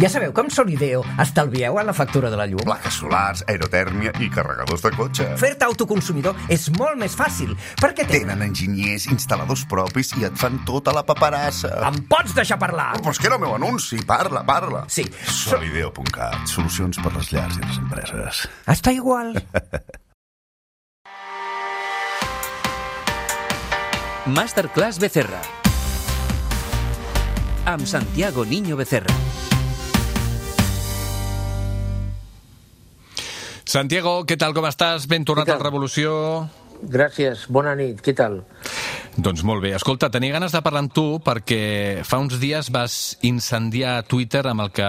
Ja sabeu que amb Solideo estalvieu en la factura de la llum? Plaques solars, aerotèrmia i carregadors de cotxe. Fer-te autoconsumidor és molt més fàcil, perquè tenen... Tenen enginyers, instal·ladors propis i et fan tota la paperassa. Em pots deixar parlar? Però és que era el meu anunci. Parla, parla. Sí. Solideo.cat. Solucions per les llars i les empreses. Està igual. Masterclass Becerra. Amb Santiago Niño Becerra. Santiago, què tal, com estàs? Ben tornat a Revolució. Gràcies, bona nit, què tal? Doncs molt bé. Escolta, tenia ganes de parlar amb tu perquè fa uns dies vas incendiar Twitter amb el que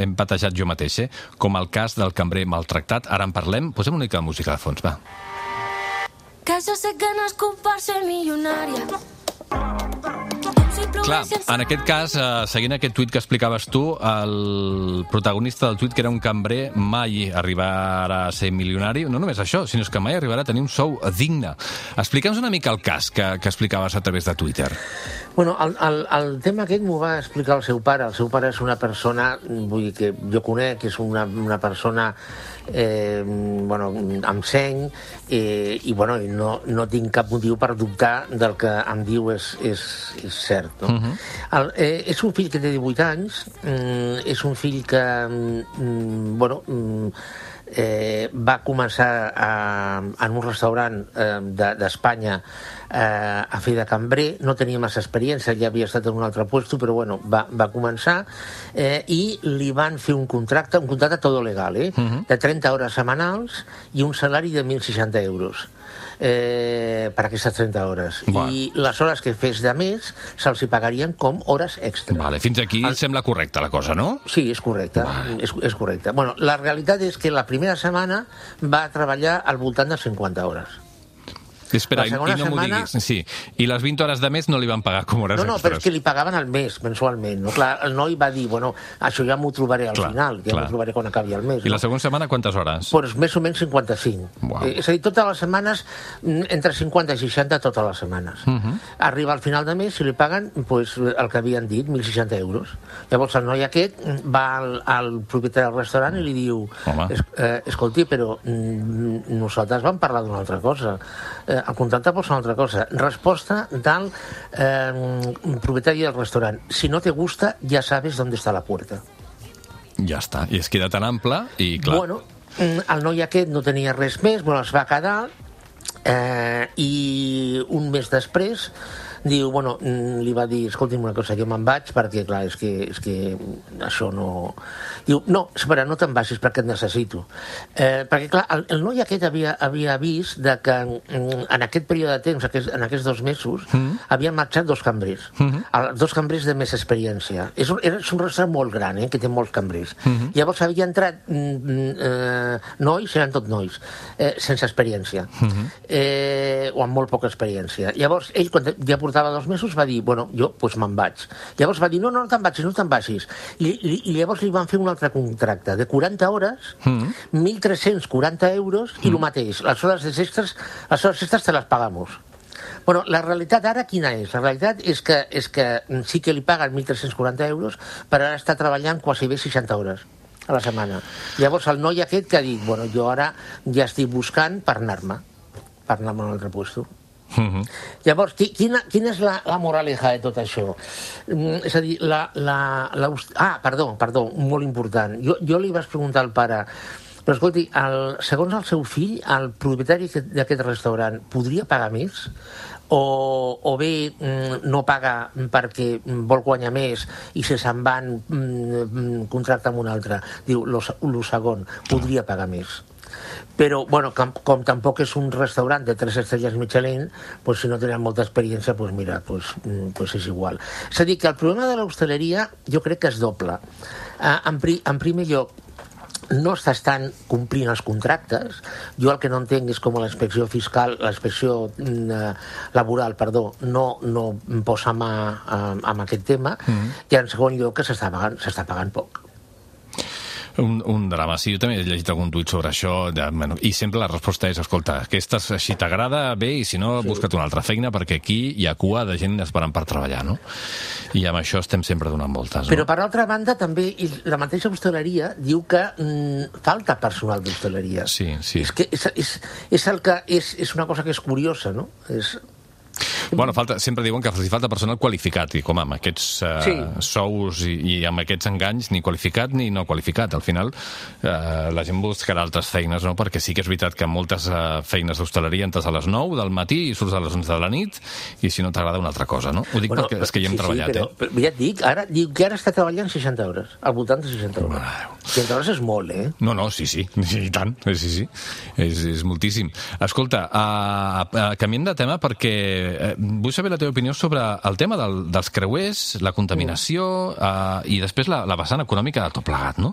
hem patejat jo mateix, eh? com el cas del cambrer maltractat. Ara en parlem. Posem una mica de música de fons, va. Que yo sé que no es culpar ser millonaria. Clar, en aquest cas, eh, seguint aquest tuit que explicaves tu, el protagonista del tuit, que era un cambrer, mai arribarà a ser milionari. No només això, sinó que mai arribarà a tenir un sou digne. Explica'ns una mica el cas que, que explicaves a través de Twitter. Bueno, el, el, el tema aquest m'ho va explicar el seu pare. El seu pare és una persona, vull dir que jo conec, és una, una persona eh, bueno, amb seny eh, i, bueno, i no, no tinc cap motiu per dubtar del que em diu és, és, és cert. No? Uh -huh. el, eh, és un fill que té 18 anys, mm, és un fill que mm, bueno, mm, eh, va començar a, en un restaurant eh, de- d'Espanya eh, a fer de cambrer, no tenia massa experiència, ja havia estat en un altre puesto, però bueno, va, va començar eh, i li van fer un contracte, un contracte todo legal, eh, de 30 hores setmanals i un salari de 1.060 euros eh, per aquestes 30 hores. Va. I les hores que fes de més se'ls hi pagarien com hores extra. Vale, fins aquí el... sembla correcta la cosa, no? Sí, és correcte, és, és correcte. Bueno, la realitat és que la primera setmana va treballar al voltant de 50 hores. Espera, La segona i no setmana- diguis. Sí. I les 20 hores de més no li van pagar com hores No, no, però és que li pagaven al mes, mensualment. No? Clar, el noi va dir, bueno, això ja m'ho trobaré al Clar, final, ja m'ho trobaré quan acabi el mes. I la no? segona setmana quantes hores? Pues més o menys 55. Uau. Eh, és a dir, totes les setmanes, mm, entre 50 i 60 totes les setmanes. Mhm. Arriba al final de mes, si li paguen pues, el que havien dit, 1.060 euros. Llavors el noi aquest va al, al propietari del restaurant i li diu es, eh, escolti, però mm, nosaltres vam parlar d'una altra cosa. Eh, el contracte posa una altra cosa. Resposta del eh, propietari del restaurant. Si no te gusta, ya sabes dónde está la puerta. Ja està. I es queda tan ample i, clar... Bueno, mm, el noi aquest no tenia res més, bueno, es va quedar eh, i un mes després diu, bueno, mm, li va dir, escolti'm una cosa, jo me'n vaig perquè, clar, és que, és que això no... Diu, no, espera, no te'n vagis perquè et necessito. Eh, perquè, clar, el, el noi aquest havia, havia vist de que mm, en aquest període de temps, aquest, en aquests dos mesos, mm. havien marxat dos cambrers. Mm -hmm. Dos cambrers de més experiència. És un, és un restaurant molt gran, eh, que té molts cambrers. Mm -hmm. Llavors havia entrat mm, eh, nois, eren tot nois, eh, sense experiència. Mm -hmm. eh, o amb molt poca experiència. Llavors, ell, quan ja portava dos mesos, va dir, bueno, jo pues, me'n vaig. Llavors va dir, no, no, no te'n vagis, no te'n vagis. I, i, I llavors li van fer un altre contracte de 40 hores, mm. 1.340 euros i el mateix. Les hores extres, les hores extres te les pagamos. Bueno, la realitat ara quina és? La realitat és que, és que sí que li paguen 1.340 euros per ara estar treballant quasi bé 60 hores a la setmana. Llavors el noi aquest que ha dit, bueno, jo ara ja estic buscant per anar-me, per anar-me a un altre puesto. Mhm. Llavors, qui- quina, quina és la, la moraleja de tot això? Mm, és a dir, la, la, la... Ah, perdó, perdó, molt important. Jo, jo li vaig preguntar al pare, però escolti, el, segons el seu fill, el propietari aquest- d'aquest restaurant podria pagar més? O, o bé mm, no paga perquè vol guanyar més i se se'n van mm, mm, contractar amb un altre. Diu, lo, lo segon, podria pagar més però bueno, com, com tampoc és un restaurant de tres estrelles Michelin, pues, si no tenen molta experiència, pues, mira, pues, mm, pues és igual. És a dir, que el problema de l'hostaleria jo crec que és doble. Uh, en, pri, en primer lloc, no s'estan complint els contractes. Jo el que no entenc és com la inspecció fiscal, la inspecció mm, eh, laboral, perdó, no, no posa mà eh, amb aquest tema, mm. i en segon lloc que s'està pagant, pagant poc. Un, un drama, sí, jo també he llegit algun tuit sobre això, de, bueno, i sempre la resposta és, escolta, aquesta si t'agrada, bé, i si no, sí. busca't una altra feina, perquè aquí hi ha cua de gent esperant per treballar, no? I amb això estem sempre donant voltes, no? Però, per altra banda, també i la mateixa hostaleria diu que mm, falta personal d'hostaleria. Sí, sí. És, que és, és, és, el que, és, és una cosa que és curiosa, no? És, Bueno, falta, sempre diuen que els falta personal qualificat, i com amb aquests uh, sí. sous i, i amb aquests enganys, ni qualificat ni no qualificat. Al final, uh, la gent buscarà altres feines, no? perquè sí que és veritat que moltes uh, feines d'hostaleria entres a les 9 del matí i surts a les 11 de la nit, i si no t'agrada una altra cosa, no? Ho dic bueno, perquè és que hi hem sí, treballat, sí, però, eh? Però ja et dic, ara, diu que ara està treballant 60 hores, al voltant de 60 hores. 60 hores és molt, eh? No, no, sí, sí, i tant, sí, sí, és, és moltíssim. Escolta, uh, uh, canviem de tema perquè uh, vull saber la teva opinió sobre el tema del, dels creuers, la contaminació uh, i després la, la vessant econòmica de tot plegat, no?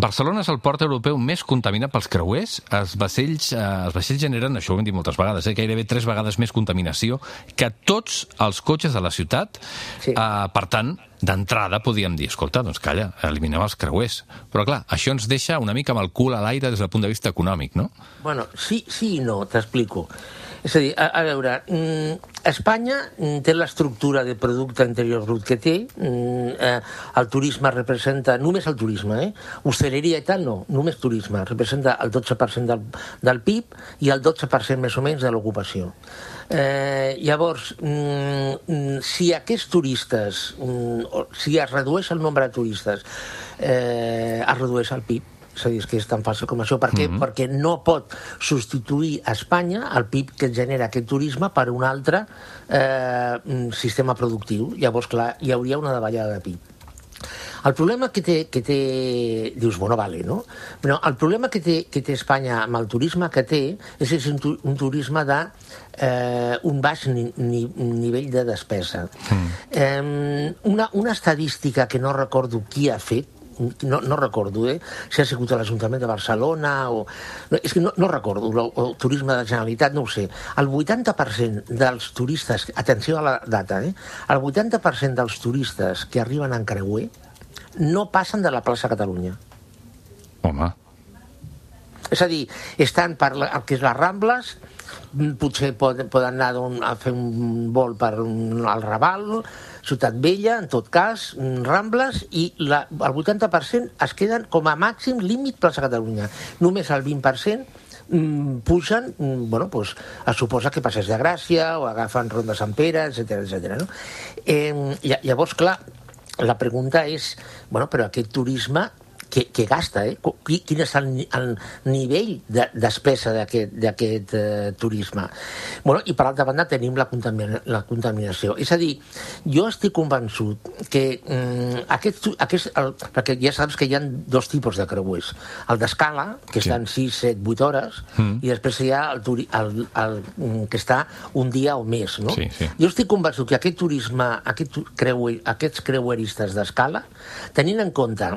Barcelona és el port europeu més contaminat pels creuers. Els vaixells, uh, els vaixells generen, això ho hem dit moltes vegades, eh, gairebé tres vegades més contaminació que tots els cotxes de la ciutat. Sí. Uh, per tant, d'entrada podíem dir, escolta, doncs calla, eliminem els creuers. Però clar, això ens deixa una mica amb el cul a l'aire des del punt de vista econòmic, no? Bueno, sí, sí i no, t'explico. És a dir, a, a veure, mm, Espanya té l'estructura de producte interior brut que té, mm, eh, el turisme representa, només el turisme, eh? hostaleria i tal no, només turisme, representa el 12% del, del PIB i el 12% més o menys de l'ocupació. Eh, llavors, mm, si aquests turistes, si es redueix el nombre de turistes, eh, es redueix el PIB, és a dir, és que és tan fàcil com això. Per què? Mm -hmm. Perquè no pot substituir a Espanya el PIB que genera aquest turisme per un altre eh, sistema productiu. Llavors, clar, hi hauria una davallada de PIB. El problema que té, que té... Dius, bueno, vale, no? Però el problema que té, que té Espanya amb el turisme que té és, és un, tu, un turisme de eh, un baix ni, ni, nivell de despesa. Mm. Eh, una, una estadística que no recordo qui ha fet, no, no recordo, eh? si ha sigut a l'Ajuntament de Barcelona o... No, és que no, no recordo, el, el turisme de la Generalitat no ho sé. El 80% dels turistes, atenció a la data, eh? el 80% dels turistes que arriben en creuer no passen de la plaça Catalunya. Home. És a dir, estan per la, el que és les Rambles, potser poden, poden anar a fer un vol per un, al Raval, Ciutat Vella, en tot cas, Rambles, i la, el 80% es queden com a màxim límit plaça Catalunya. Només el 20% mm, pugen, mm, bueno, pues, es suposa que passes de Gràcia o agafen Ronda Sant Pere, etc etc. no? Eh, llavors, clar, la pregunta és, bueno, però aquest turisme que, que gasta, eh? Quin és el, el nivell de despesa d'aquest eh, turisme. Bueno, I per altra banda tenim la, contamina, la contaminació. És a dir, jo estic convençut que mm, aquest, aquest, el, perquè ja saps que hi ha dos tipus de creuers. El d'escala, que sí. estan 6, 7, 8 hores, mm. i després hi ha el, turi, el, el, el, mm, que està un dia o més, no? Sí, sí. Jo estic convençut que aquest turisme, aquest creuer, aquests creueristes d'escala, tenint en compte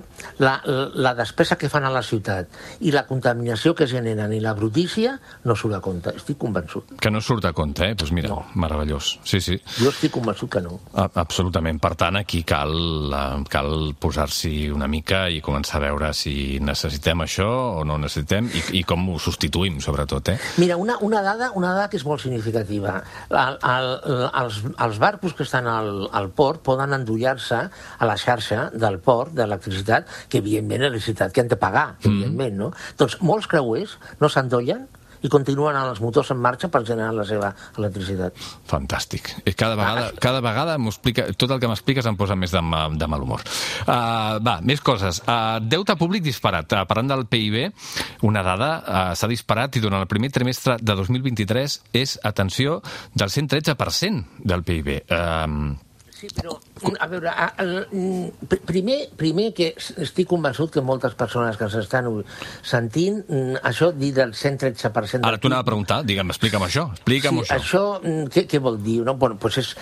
la, la la despesa que fan a la ciutat i la contaminació que generen i la brutícia no surt a compte, estic convençut. Que no surt a compte, eh? Doncs pues mira, no. meravellós. Sí, sí. Jo estic convençut que no. A absolutament. Per tant, aquí cal, eh, cal posar-s'hi una mica i començar a veure si necessitem això o no necessitem i, i com ho substituïm, sobretot, eh? Mira, una, una, dada, una dada que és molt significativa. El, el, els, els barcos que estan al, al port poden endollar-se a la xarxa del port d'electricitat, que evidentment electricitat que han de pagar, mm. evidentment, no? Doncs molts creuers no s'endollen i continuen els motors en marxa per generar la seva electricitat. Fantàstic. Cada vegada, cada vegada explica, tot el que m'expliques em posa més de, de mal humor. Uh, va, més coses. Uh, deute públic disparat. Uh, parlant del PIB, una dada uh, s'ha disparat i durant el primer trimestre de 2023 és, atenció, del 113% del PIB. Uh, Sí, però, a veure, el, mm, primer, primer que estic convençut que moltes persones que s'estan sentint, mm, això dir del 113%... Ara t'ho anava a preguntar, digue'm, explica'm això, explica'm sí, això. això mm, què, què vol dir? No? Bueno, pues és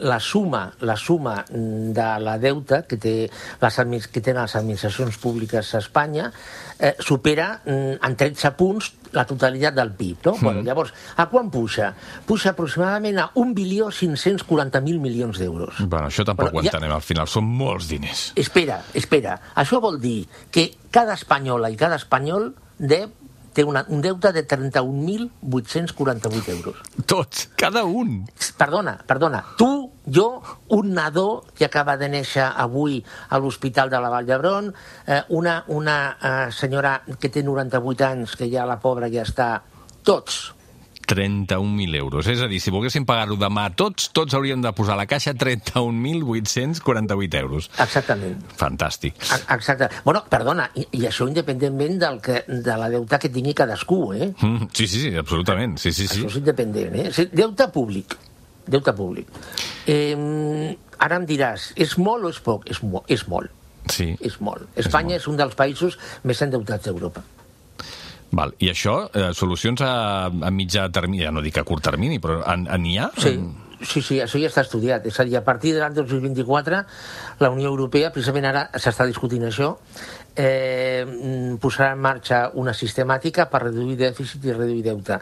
la suma, la suma de la deuta que, té les, que tenen les administracions públiques a Espanya eh, supera en 13 punts la totalitat del PIB, no? Mm. Bueno, llavors, a quan puja? Puja aproximadament a 1 bilió 540.000 milions d'euros. Bueno, això tampoc Bueno, ho ja- entenem, al final són molts diners. Espera, espera. Això vol dir que cada espanyola i cada espanyol de, té una, un deute de 31.848 euros. Tots, cada un. Perdona, perdona. Tu, jo, un nadó que acaba de néixer avui a l'Hospital de la Vall d'Hebron, eh, una, una eh, senyora que té 98 anys, que ja la pobra ja està... Tots. 31.000 euros. És a dir, si volguéssim pagar-ho demà tots, tots hauríem de posar a la caixa 31.848 euros. Exactament. Fantàstic. Exacte. Bueno, perdona, i, i això independentment del que, de la deuta que tingui cadascú, eh? Mm, sí, sí, sí, absolutament. Sí, sí, sí. Això és independent, eh? Sí, Deute públic. Deute públic. Eh, ara em diràs, és molt o és poc? És, mo és molt. sí. És molt. Espanya és, un dels països més endeutats d'Europa. Val. I això, eh, solucions a, a mitjà termini, ja no dic a curt termini, però en, en hi ha? Sí, sí, sí, això ja està estudiat. És a dir, a partir de l'any 2024, la Unió Europea, precisament ara s'està discutint això, eh, mm, posarà en marxa una sistemàtica per reduir dèficit i reduir deute.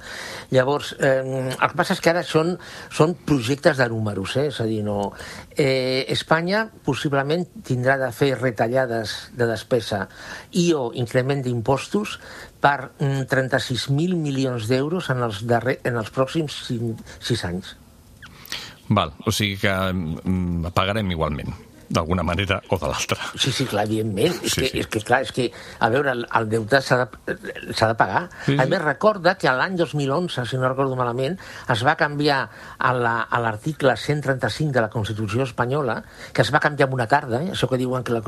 Llavors, eh, el que passa és que ara són, són projectes de números, eh? és a dir, no... Eh, Espanya possiblement tindrà de fer retallades de despesa i o increment d'impostos per mm, 36.000 milions d'euros en, els darrer, en els pròxims 6 anys. Val. O sigui que mm, pagarem igualment, d'alguna manera o de l'altra. Sí, sí, clar, evidentment. És, Sí, que, sí. és que, clar, és que, a veure, el, el deute s'ha de, de pagar. Sí, A sí. més, recorda que l'any 2011, si no recordo malament, es va canviar a la- a l'article 135 de la Constitució espanyola, que es va canviar en una tarda, eh? això que diuen que la,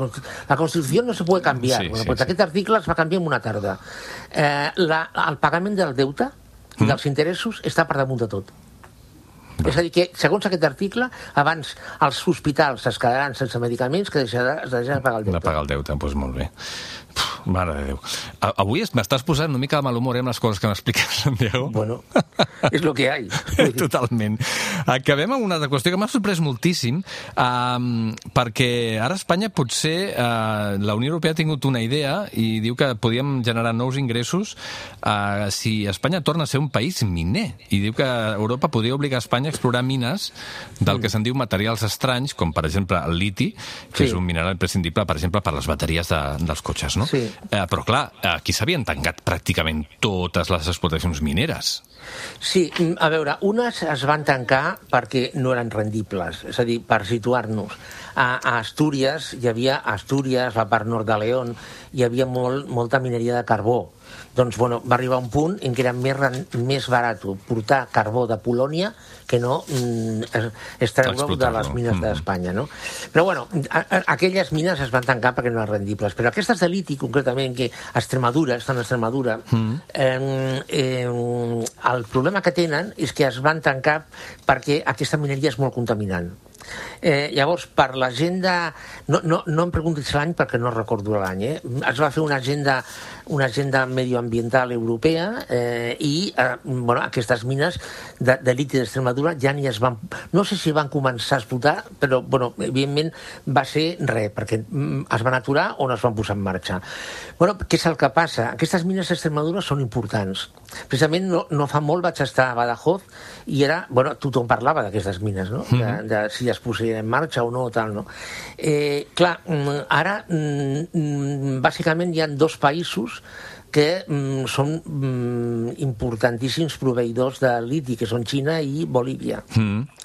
la Constitució no se pot canviar. Sí, bueno, sí, doncs sí. aquest article es va canviar en una tarda. Eh, la, el pagament del deute Mm. dels interessos està per damunt de tot. És a dir, que, segons aquest article, abans els hospitals es quedaran sense medicaments que deixarà, es deixarà de pagar el De deute. pagar el deute, doncs molt bé. Puf, mare de Déu. Avui es- m'estàs posant una mica de mal humor eh, amb les coses que m'expliques, Santiago. Bueno, és lo que hay. Totalment. Acabem amb una altra qüestió que m'ha sorprès moltíssim, um, perquè ara Espanya potser uh, la Unió Europea ha tingut una idea i diu que podíem generar nous ingressos uh, si Espanya torna a ser un país miner. I diu que Europa podria obligar a Espanya a explorar mines del que se'n diu materials estranys, com per exemple el liti, que Sí. és un mineral imprescindible, per exemple, per les bateries de, dels cotxes, no? Sí. Eh, però clar, aquí s'havien tancat pràcticament totes les explotacions mineres. Sí, mm, a veure, unes es van tancar perquè no eren rendibles, és a dir, per situar-nos. A, a Astúries hi havia Astúries, la part nord de León, hi havia molt, molta mineria de carbó. Doncs, bueno, va arribar un punt en què era més, més barat portar carbó de Polònia que no mm, extreure-ho de les mines Mm. d'Espanya, no? Però, bueno, a, a, aquelles mines es van tancar perquè no eren rendibles, però aquestes de liti, concretament, que a Extremadura, estan a Extremadura, Mm. eh, eh, el problema que tenen és que es van tancar perquè aquesta mineria és molt contaminant. Eh, llavors, per l'agenda... No, no, no em preguntis l'any perquè no recordo l'any, eh? Es va fer una agenda, una agenda medioambiental europea eh, i eh, bueno, aquestes mines de, de liti d'Extremadura ja ni es van... No sé si van començar a explotar, però, bueno, evidentment va ser res, perquè mm, es van aturar o no es van posar en marxa. Bueno, què és el que passa? Aquestes mines d'Extremadura són importants. Precisament no, no fa molt vaig estar a Badajoz i era, bueno, tothom parlava d'aquestes mines, no? De, de si es posarien en marxa o no, tal, no? Eh, clar, mm, ara, mm, bàsicament hi ha dos països que mm, són mm, importantíssims proveïdors de liti, que són Xina i Bolívia. Mm.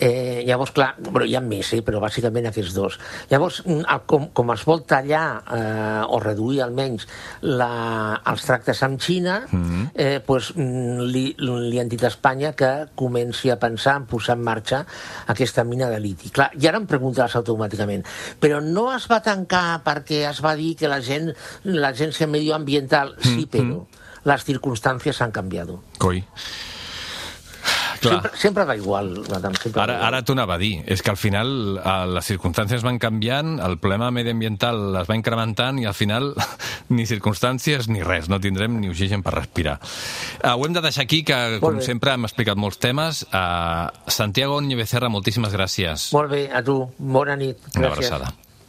Eh, llavors, clar, però hi ha més, eh, però bàsicament aquests dos. Llavors, mm, com, com es vol tallar eh, o reduir almenys la, els tractes amb Xina, Mm-hmm. eh, pues, mm, li, li han dit a Espanya que comenci a pensar en posar en marxa aquesta mina de liti. Clar, i ara em preguntaràs automàticament, però no es va tancar perquè es va dir que la gent, l'agència medioambiental, sí, Mm-hmm. però les circumstàncies han canviat. Coi. Clar. Sempre, sempre va igual, madame, sempre Ara, va igual. ara t'ho anava a dir. És que al final eh, les circumstàncies van canviant, el problema mediambiental es va incrementant i al final ni circumstàncies ni res, no tindrem ni oxigen per respirar. Uh, ho hem de deixar aquí, que com sempre hem explicat molts temes. Uh, Santiago Niño Becerra, moltíssimes gràcies. Molt bé, a tu. Bona nit. Una Gràcies. abraçada.